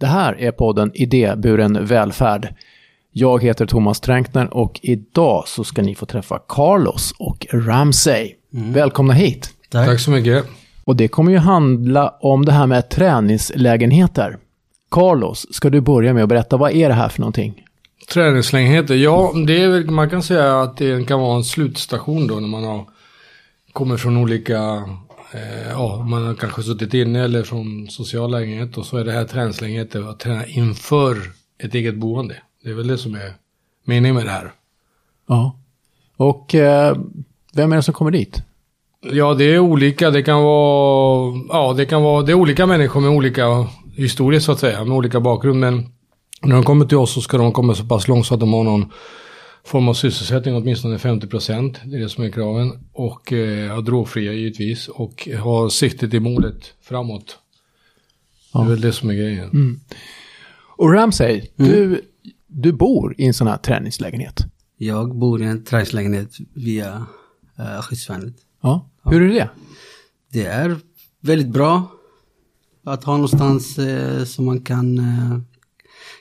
Det här är podden Idéburen välfärd. Jag heter Thomas Tränkner och idag så ska ni få träffa Carlos och Ramsey. Välkomna hit. Tack. Tack så mycket. Och det kommer ju handla om det här med träningslägenheter. Carlos, ska du börja med att berätta vad är det här för någonting? Träningslägenheter, ja det är väl, man kan säga att det kan vara en slutstation då när man har kommer från olika, eh, ja man har kanske suttit inne eller från social lägenhet och så är det här träningslägenheter att träna inför ett eget boende. Det är väl det som är meningen med det här. Ja. Och eh, vem är det som kommer dit? Ja, det är olika. Det kan vara, ja, det kan vara, det är olika människor med olika historier så att säga, med olika bakgrund. Men när de kommer till oss så ska de komma så pass långt så att de har någon form av sysselsättning, åtminstone 50 procent. Det är det som är kraven. Och eh, är drogfria givetvis. Och har siktet i målet framåt. Det är väl det som är grejen. Och Ramsey, du, du bor i en sån här träningslägenhet. Jag bor i en träningslägenhet via uh, skyddsvärnet. Ja. Hur är det? Det är väldigt bra att ha någonstans eh, som man kan eh,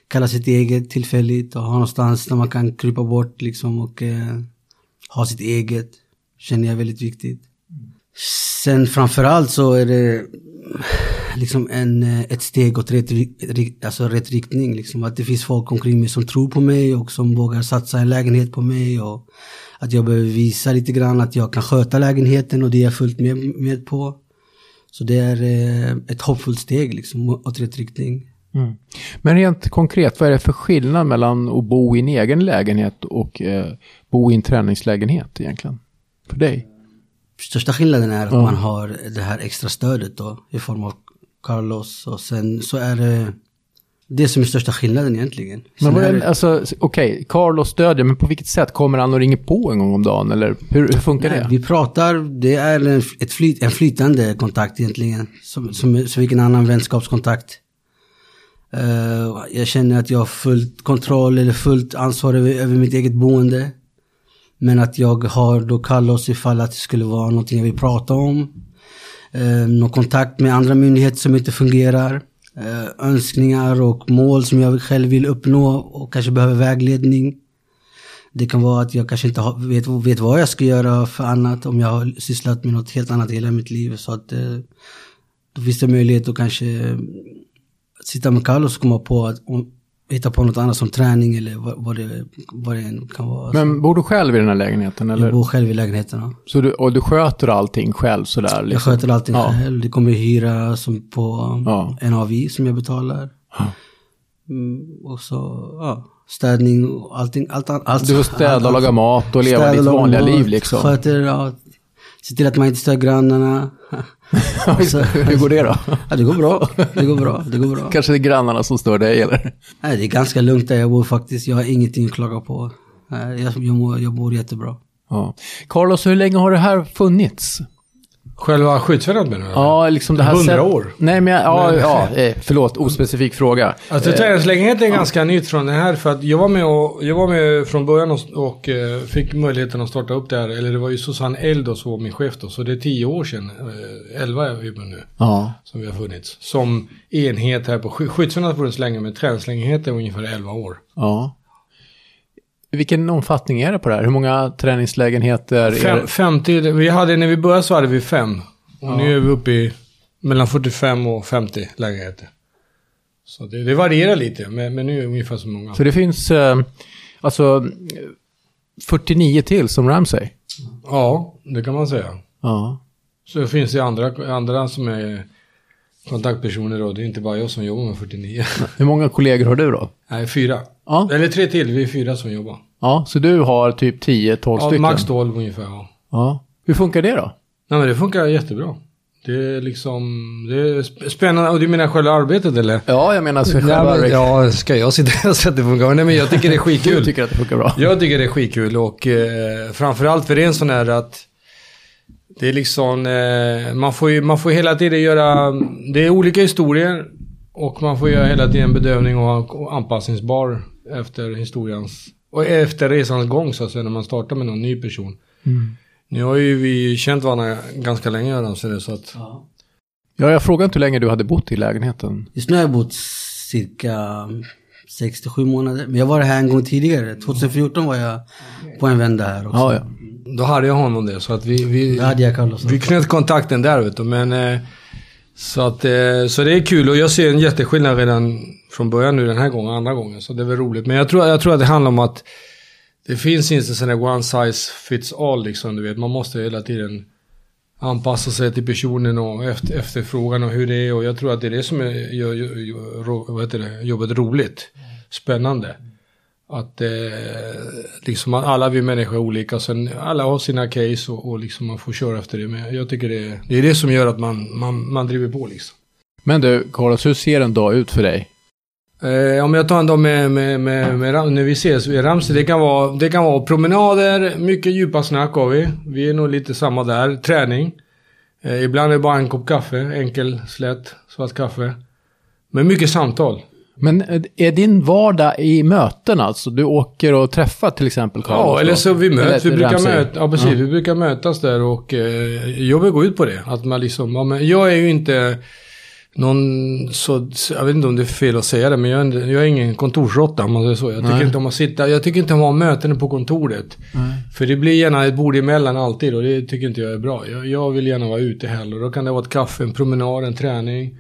kalla sitt eget tillfälligt och ha någonstans där man kan krypa bort liksom och eh, ha sitt eget. Känner jag är väldigt viktigt. Sen framförallt så är det liksom en, eh, ett steg åt rätt, alltså rätt riktning. Liksom. Att det finns folk omkring mig som tror på mig och som vågar satsa en lägenhet på mig. Och att jag behöver visa lite grann att jag kan sköta lägenheten och det är jag fullt med, med på. Så det är eh, ett hoppfullt steg liksom åt rätt riktning. Mm. Men rent konkret, vad är det för skillnad mellan att bo i en egen lägenhet och eh, bo i en träningslägenhet egentligen? För dig? Största skillnaden är att Ja. man har det här extra stödet då i form av Carlos och sen så är det det som är största skillnaden egentligen. Men vad är alltså, okej, Carlos stödjer, men på vilket sätt? Kommer han och ringer på en gång om dagen? Eller hur, hur funkar Nej, det? Vi pratar, det är en, ett flyt, en flytande kontakt egentligen. Som, som, som vilken annan vänskapskontakt. Eh, jag känner att jag har fullt kontroll eller fullt ansvar över, över mitt eget boende. Men att jag har då Carlos ifall att det skulle vara någonting jag vill prata om. Uh, någon kontakt med andra myndigheter som inte fungerar. Eh, önskningar och mål som jag själv vill uppnå och kanske behöver vägledning. Det kan vara att jag kanske inte har, vet, vet vad jag ska göra för annat om jag har sysslat med något helt annat hela mitt liv. Så att då finns det möjlighet att kanske sitta med Carlos och komma på att om, hitta på något annat som träning eller vad, vad, det, vad det kan vara. Men bor du själv i den här lägenheten? jag Eller? bor själv i lägenheterna. Så du, och du sköter allting själv sådär? Jag Liksom. sköter allting Ja. själv. Det kommer hyra som på Ja. en avgift som jag betalar. Ja. Mm, och så ja, städning och allting. Allt, allt, allt, Du får städa och laga mat och leva ditt vanliga mat, liv liksom. Sköter, ja, se till att man inte stör grannarna. Så- Hur går det då? Ja, det går bra. Det går bra. Det går bra. Kanske det är grannarna som stör dig eller? Nej, det är ganska lugnt där jag bor faktiskt. Jag har ingenting att klaga på. Jag, jag, mår, jag bor jättebra. Ja. Carlos, hur länge har det här funnits? Själva skyddsvärnet menar du? Ja, liksom det här 100 sätt- år. Nej, men jag, ja, Men- ja, eh, förlåt, ospecifik fråga. Alltså träningslägenheten är ganska nytt från det här för att jag var med, och, jag var med från början och, och eh, fick möjligheten att starta upp det här. Eller det var ju Susanne Eld som var min chef då. Så det är tio år sedan, eh, elva är vi på nu, Ja. som vi har funnits. Som enhet här på sky- skyddsvärnet har funnits länge men träningslägenheten är ungefär 11 år. ja. Vilken omfattning är det på det här? Hur många träningslägenheter är Fem, det? 50, vi hade, när vi började så hade vi fem. Och nu är vi uppe i mellan 45 och 50 lägenheter. Så det, det varierar lite, men, men nu är det ungefär så många. Så det finns eh, alltså eh, 49 till som Ramsey? Ja, det kan man säga. Ja. Så finns det andra, andra som är kontaktpersoner då. Det är inte bara jag som jobbar med 49. Hur många kollegor har du då? Nej, fyra. Ja, Eller tre till. Vi är fyra som jobbar. ja så du har typ 10-12 Ja, stycken? max 12 ungefär. Ja. Ja. Hur funkar det då? Nej, men det funkar jättebra. Det är liksom, det är sp- spännande. Och du menar själva arbetet eller? Ja, jag menar så Nej, själva... men, ja, ska jag sitta och säga att det funkar? Nej, men jag tycker det är Du skitkul. tycker att det funkar bra? Jag tycker det är skitkul och eh, framförallt för det är en sån här att det är liksom, eh, man får ju man får hela tiden göra, det är olika historier och man får göra hela tiden en bedömning och och anpassningsbar efter historiens, och efter resans gång så att säga när man startar med någon ny person. Mm. Nu har ju vi känt varandra ganska länge redan så det så att, Ja. Ja, jag frågade inte hur länge du hade bott i lägenheten. Just nu har jag bott cirka 67 månader. Men jag var här en gång tidigare. 2014 var jag på en vända här också. Ja, ja. Då hade jag honom det. Så att vi, vi, vi knöt kontakten där vet du. Men, eh, så, att, eh, så det är kul och jag ser en jätteskillnad redan från början nu den här gången, andra gången. Så det är väl roligt. Men jag tror, jag tror att det handlar om att det finns inte sån där one size fits all liksom. Du vet. Man måste hela tiden anpassa sig till personen och efter, efterfrågan och hur det är. Och jag tror att det är det som är, gör, gör, gör, vad heter det, jobbet roligt. Spännande. Att eh, liksom alla vi människor är olika. Sen alla har sina case och, och liksom man får köra efter det. Men jag tycker det, är- det är det som gör att man, man, man driver på liksom. Men du, Carlos, hur ser en dag ut för dig? Eh, om jag tar en dag med, med, med, med när vi ses i Ramsey. Det kan, vara, det kan vara promenader, mycket djupa snack har vi. Vi är nog lite samma där. Träning. Eh, ibland är det bara en kopp kaffe. Enkel, slätt, svart kaffe. Men mycket samtal. Men eh, är din vardag i möten alltså? Du åker och träffar till exempel Carlos? Ja, eller så vi möts. Vi brukar, möta, ja, precis, Ja. vi brukar mötas där och eh, jobbet går ut på det. Att man liksom, ja, men jag är ju inte någon så, jag vet inte om det är fel att säga det, men jag är, jag är ingen kontorsråtta om man säger så. Jag tycker Nej. inte om att sitta, jag tycker inte om att ha möten på kontoret. Nej. För det blir gärna ett bord emellan alltid och det tycker inte jag är bra. Jag, jag vill gärna vara ute hellre. Då kan det vara ett kaffe, en promenad, en träning.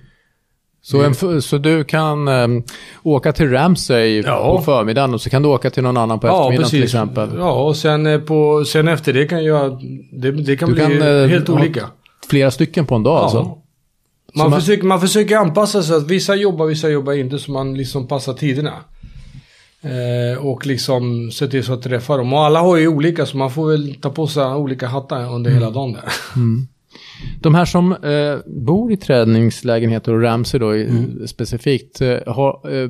Så, en, f- så du kan ehm, åka till Ramsey Ja. på förmiddagen och så kan du åka till någon annan på eftermiddagen till exempel? Ja, och sen, eh, på, sen efter det kan jag, det, det kan Du bli kan, eh, helt olika. Flera stycken på en dag alltså? Man, man- försöker, man försöker anpassa sig. Att vissa jobbar, vissa jobbar inte. Så man liksom passar tiderna. Eh, och liksom se till så att träffa dem. Och alla har ju olika så man får väl ta på sig olika hattar under hela dagen där. De här som eh, bor i träningslägenheter och Ramsey då Mm. specifikt, eh, har, eh,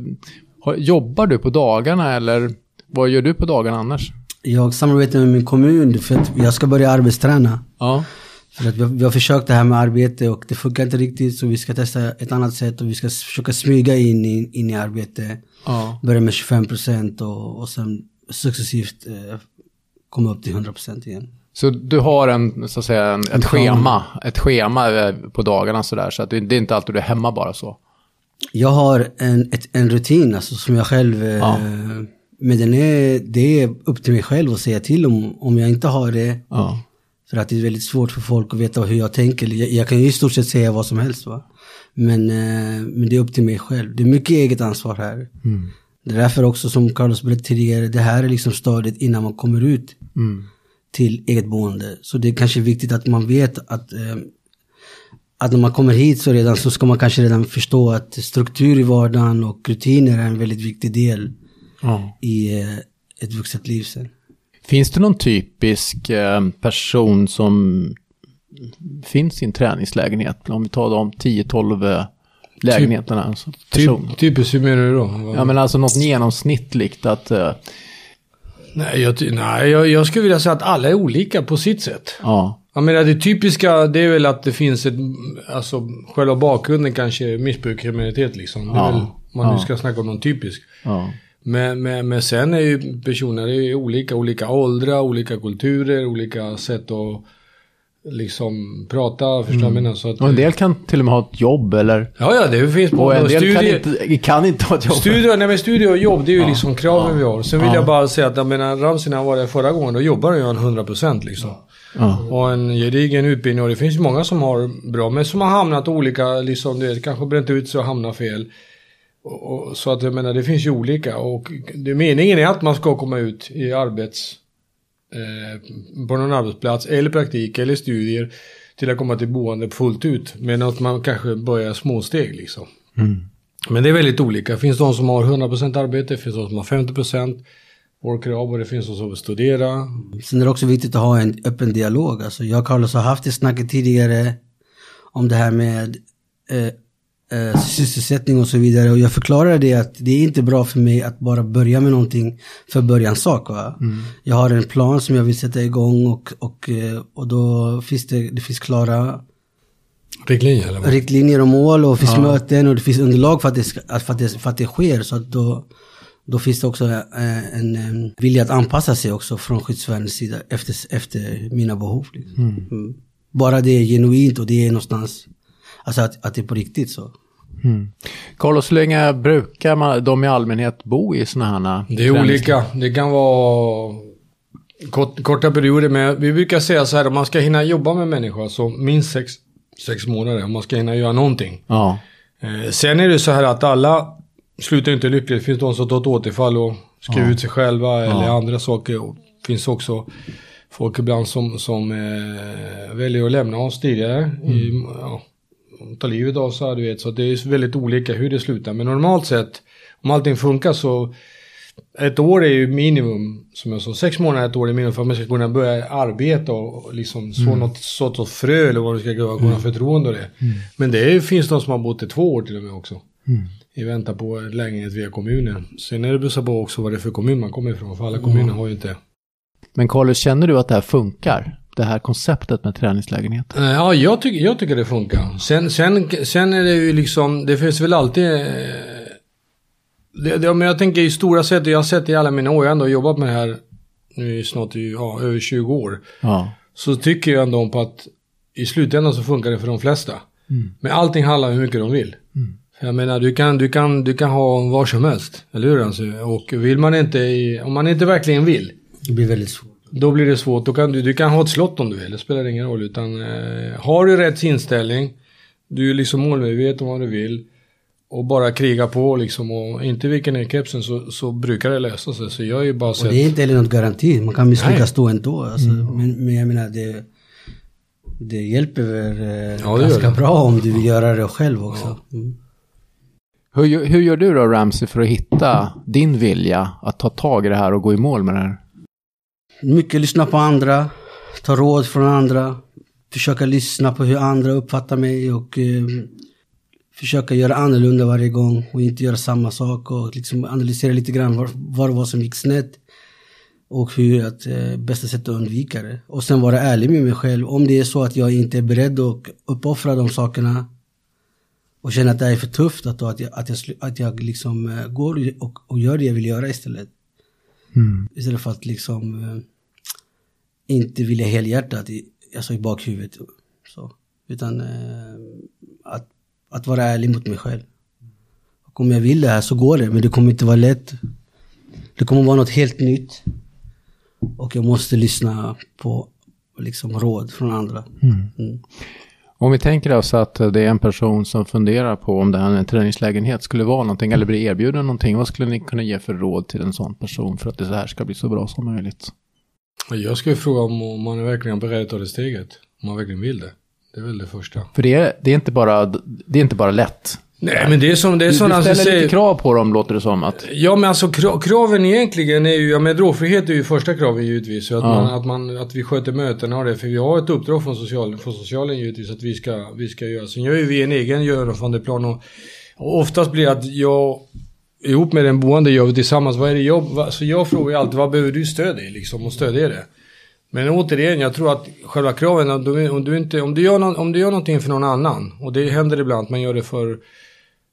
har, jobbar du på dagarna eller vad gör du på dagarna annars? Jag samarbetar med min kommun för att jag ska börja arbetsträna. Ja, För att vi har, vi har försökt det här med arbete och det funkar inte riktigt så vi ska testa ett annat sätt och vi ska försöka smyga in i, in i arbete. ja. Börja med 25% och, och sen successivt eh, komma upp till 100% igen. Så du har en, så att säga, en, ett schema, ett schema eh, på dagarna sådär, så att det, det är inte alltid du är hemma bara så? Jag har en, ett, en rutin alltså, som jag själv... Eh, Ja. Men den är, det är upp till mig själv att säga till om, om jag inte har det. Ja. För att det är väldigt svårt för folk att veta hur jag tänker. Jag, jag kan ju i stort sett säga vad som helst va. Men, eh, men det är upp till mig själv. Det är mycket eget ansvar här. Det är därför också som Carlos berättade tidigare, det här är liksom stadiet innan man kommer ut Mm. Till eget boende. Så det är kanske viktigt att man vet att, eh, att när man kommer hit så redan så ska man kanske redan förstå att struktur i vardagen och rutiner är en väldigt viktig del Ja. i eh, ett vuxet liv sen. Finns det någon typisk eh, person som finns i en träningslägenhet? Om vi tar de 10-12 eh, lägenheterna. Alltså, person. Typ, typiskt, hur menar du då? Ja, men alltså något genomsnittligt att... Nej, jag, nej jag, jag skulle vilja säga att alla är olika på sitt sätt. ja. Jag menar det typiska det är väl att det finns ett, alltså själva bakgrunden kanske är missbruk, kriminalitet liksom. Det är Ja. väl, man nu Ja. ska snacka om någon typisk. ja. Men, men, men sen är ju personer är olika, olika åldrar, olika kulturer, olika sätt att liksom prata, förstår jag menar? Så att, Och en del kan till och med ha ett jobb eller... Ja, ja, det finns Och både en del kan studier, inte, kan inte ha ett jobb. Studio, nej men studio och jobb, det är ju liksom kraven vi har. Sen vill Ja. jag bara säga att jag menar, Ramsey när han var där förra gången, då jobbade ju han 100% liksom. Ja. Och en gedigen utbildning och det finns många som har bra, men som har hamnat olika, liksom du vet, kanske bränt ut sig och hamnat fel. Och, och, så att jag menar, det finns ju olika och det, meningen är att man ska komma ut i arbets... Eh, på någon arbetsplats eller praktik eller studier till att komma till boende fullt ut. Men att man kanske börjar småsteg liksom. Men det är väldigt olika. Det finns de som har 100% arbete, det finns de som har 50% workrav och det finns de som vill studera. Sen är det också viktigt att ha en öppen dialog. Alltså jag och Carlos har haft det snacket tidigare om det här med eh, eh, sysselsättning och så vidare. Och jag förklarade det att det är inte bra för mig att bara börja med någonting för börjans sak. Va? Jag har en plan som jag vill sätta igång och, och, eh, och då finns det, det finns klara Riktlinjer eller vad? riktlinjer och mål och det finns möten och det finns underlag för att det, ska, för att det, för att det sker. Så att då, då finns det också eh, en, en vilja att anpassa sig också från skyddsvärnets sida efter, efter mina behov. Liksom. Mm. Bara det är genuint och det är någonstans, alltså att, att det är på riktigt så. Carlos, hur länge brukar man, de i allmänhet bo i sådana här Det är olika. Det kan vara kort, korta perioder. Men vi brukar säga så här, om man ska hinna jobba med människor så minst sex, sex månader. Om man ska hinna göra någonting. Ja. Eh, sen är det så här att alla slutar inte lyckligt. Det finns de som tar ett återfall och skriver ut sig själva eller andra saker. Och det finns också folk ibland som, som eh, väljer att lämna oss tidigare. I, ja, ta livet av sig, du vet. Så det är väldigt olika hur det slutar. Men normalt sett, om allting funkar så ett år är ju minimum, som jag sa, sex månader ett år är minimum för att man ska kunna börja arbeta och liksom så något sorts frö eller vad det ska vara, kunna förtroende och det. Men det är, finns de som har bott i två år till och med också. I väntan på lägenhet via kommunen. Sen är det beror på också vad det är för kommun man kommer ifrån, för alla kommuner har ju inte. Men Carlos, känner du att det här funkar? Det här konceptet med träningslägenhet? Eh, Ja, jag, tycker jag tycker det funkar. Sen, sen, sen är det ju liksom, det finns väl alltid... eh, Det, det, men jag tänker i stora sätt, jag har sett det i alla mina år, jag har ändå jobbat med det här nu i snart ja, över 20 år. Ja. Så tycker jag ändå på att i slutändan så funkar det för de flesta. Men allting handlar om hur mycket de vill. För Jag menar, du kan, du, kan, du kan ha vad som helst, eller hur? Alltså, och vill man inte, i, om man inte verkligen vill, Det blir väldigt svårt. Då blir det svårt. Då kan du, du kan ha ett slott om du vill. Det spelar ingen roll. Utan, eh, har du rätt inställning. Du är liksom målmedveten om vad du vill. Och bara kriga på liksom. Och inte vika ner kepsen så, så brukar det lösa sig. Så jag är ju bara Och sett. det är inte heller något garanti. Man kan misslyckas då ändå. Alltså. Men, men jag menar, det, det hjälper väl eh, Ja, ganska det. bra om du vill göra det själv också. Mm. Hur, gör- hur gör du då Ramsey för att hitta din vilja att ta tag i det här och gå i mål med det här? Mycket lyssna på andra, ta råd från andra, försöka lyssna på hur andra uppfattar mig och eh, försöka göra annorlunda varje gång och inte göra samma sak och liksom analysera lite grann vad, vad det var som gick snett och hur att eh, bästa sätt att undvika det. Och sen vara ärlig med mig själv. Om det är så att jag inte är beredd att uppoffra de sakerna och känner att det är för tufft att, då, att, jag, att, jag, att jag liksom eh, går och, och gör det jag vill göra istället. Istället för att liksom eh, inte vilja helhjärtat i, alltså i bakhuvudet. Så. Utan eh, att, att vara ärlig mot mig själv. Och om jag vill det här så går det, men det kommer inte vara lätt. Det kommer vara något helt nytt. Och jag måste lyssna på liksom, råd från andra. Mm. Om vi tänker oss att det är en person som funderar på om det här en träningslägenhet skulle vara någonting eller bli erbjuden någonting. Vad skulle ni kunna ge för råd till en sån person för att det här ska bli så bra som möjligt? Jag skulle fråga om, om man är verkligen beredd att ta det steget. Om man verkligen vill det. Det är väl det första. För det är, det är, inte, bara, det är inte bara lätt. Nej men det är som, det är Du, du sådana som ställer säger... lite krav på dem låter det som. Att, Ja men alltså kra- kraven egentligen är ju, ja men drogfrihet är ju första kravet givetvis. Att, Ja. man, att, man, att vi sköter mötena och det. För vi har ett uppdrag från, social, från socialen givetvis att vi ska, vi ska göra. Sen gör ju vi en egen genomförandeplan och, och oftast blir det att jag ihop med den boende gör vi tillsammans. Vad är det vad, så jag frågar ju alltid vad behöver du stöd i liksom och stödja det. Men återigen, jag tror att själva kraven, om du, om du, inte, om du, gör, någon, om du gör någonting för någon annan och det händer ibland att man gör det för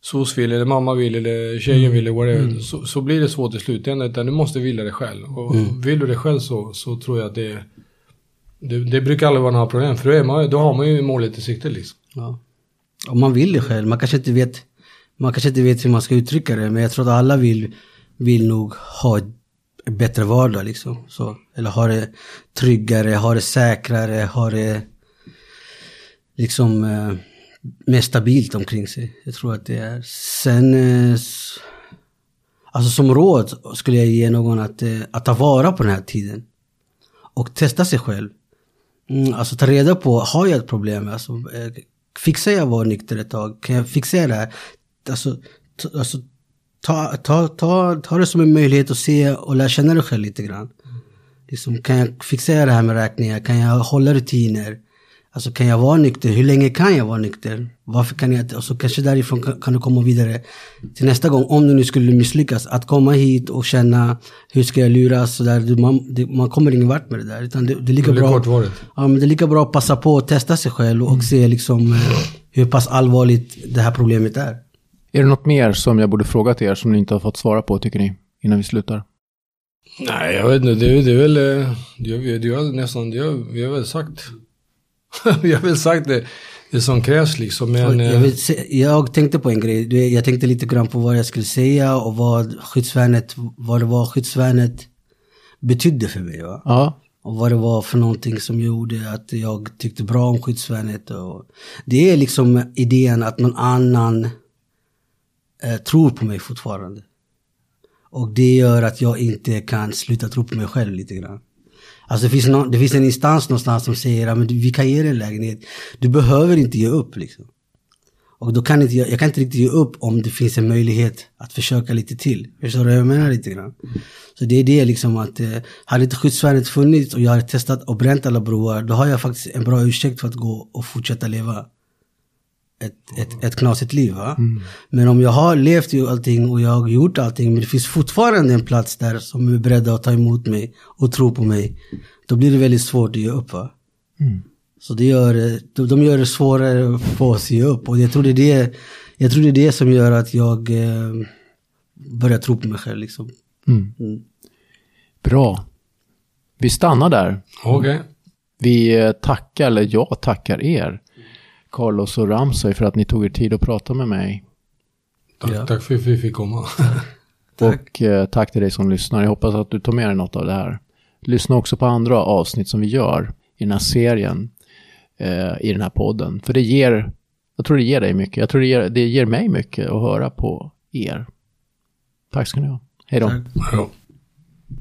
SOS vill, eller mamma vill, eller tjejen vill, eller whatever, så, så blir det svårt i slutändan. Utan du måste vilja det själv. Och vill du det själv så, så tror jag att det, det, det brukar aldrig vara några problem. För då, är man, då har man ju målet i sikte liksom. Ja. Om man vill det själv. Man kanske inte vet, man kanske inte vet hur man ska uttrycka det. Men jag tror att alla vill, vill nog ha ett bättre vardag liksom. Så, eller ha det tryggare, ha det säkrare, ha det liksom eh, mer stabilt omkring sig. Jag tror att det är. Sen, eh, alltså som råd skulle jag ge någon att, eh, att ta vara på den här tiden. Och testa sig själv. Mm, alltså ta reda på, har jag ett problem? Alltså, eh, fixar jag att vara nykter ett tag? Kan jag fixa det här? Alltså, alltså ta, ta, ta, ta det som en möjlighet att se och lära känna dig själv lite grann. Liksom, kan jag fixa det här med räkningar? Kan jag hålla rutiner? Alltså kan jag vara nykter? Hur länge kan jag vara nykter? Varför kan jag inte? Och så kanske därifrån kan, kan du komma vidare till nästa gång. Om du nu skulle misslyckas. Att komma hit och känna hur ska jag luras? Så där, du, man, det, man kommer ingen vart med det där. Utan det, det är lika Det bra. Ja, men det är lika bra att passa på att testa sig själv och se liksom eh, hur pass allvarligt det här problemet är. är det något mer som jag borde fråga till er som ni inte har fått svara på tycker ni? Innan vi slutar. Nej, jag vet inte. Det, är- det är väl... eh, Det har, vi- det har nästan... Det har, vi har väl sagt... vi har väl sagt det. det som krävs liksom. Men, jag, eh, vill jag tänkte på en grej. Jag tänkte lite grann på vad jag skulle säga och vad skyddsvärnet, vad det var skyddsvärnet betydde för mig. Va? Ja, Och vad det var för någonting som gjorde att jag tyckte bra om skyddsvärnet. Och det är liksom idén att någon annan eh, tror på mig fortfarande. Och det gör att jag inte kan sluta tro på mig själv lite grann. Alltså det finns, någon, det finns en instans någonstans som säger att vi kan ge dig en lägenhet. Du behöver inte ge upp liksom. Och då kan inte jag, jag kan inte riktigt ge upp om det finns en möjlighet att försöka lite till. Förstår du vad jag menar lite grann? Så det är det liksom att, eh, hade inte skyddsvärnet funnits och jag hade testat och bränt alla broar, då har jag faktiskt en bra ursäkt för att gå och fortsätta leva ett, ett, ett knasigt liv. Va? Men om jag har levt i allting och jag har gjort allting, men det finns fortfarande en plats där som är beredda att ta emot mig och tro på mig, då blir det väldigt svårt att ge upp. Va? Så det gör, de, de gör det svårare för oss att ge upp. Och jag tror det är det, jag tror det, är det som gör att jag eh, börjar tro på mig själv. Liksom. mm. Mm. bra. Vi stannar där. Okej. Vi eh, tackar, eller jag tackar er, Carlos och Ramsey, för att ni tog er tid att prata med mig. Tack, Ja. tack för att vi fick komma. Och eh, tack till dig som lyssnar. Jag hoppas att du tar med dig något av det här. Lyssna också på andra avsnitt som vi gör i den här serien, eh, i den här podden. För det ger, jag tror det ger dig mycket. Jag tror det ger, det ger mig mycket att höra på er. Tack ska ni ha. Hej då.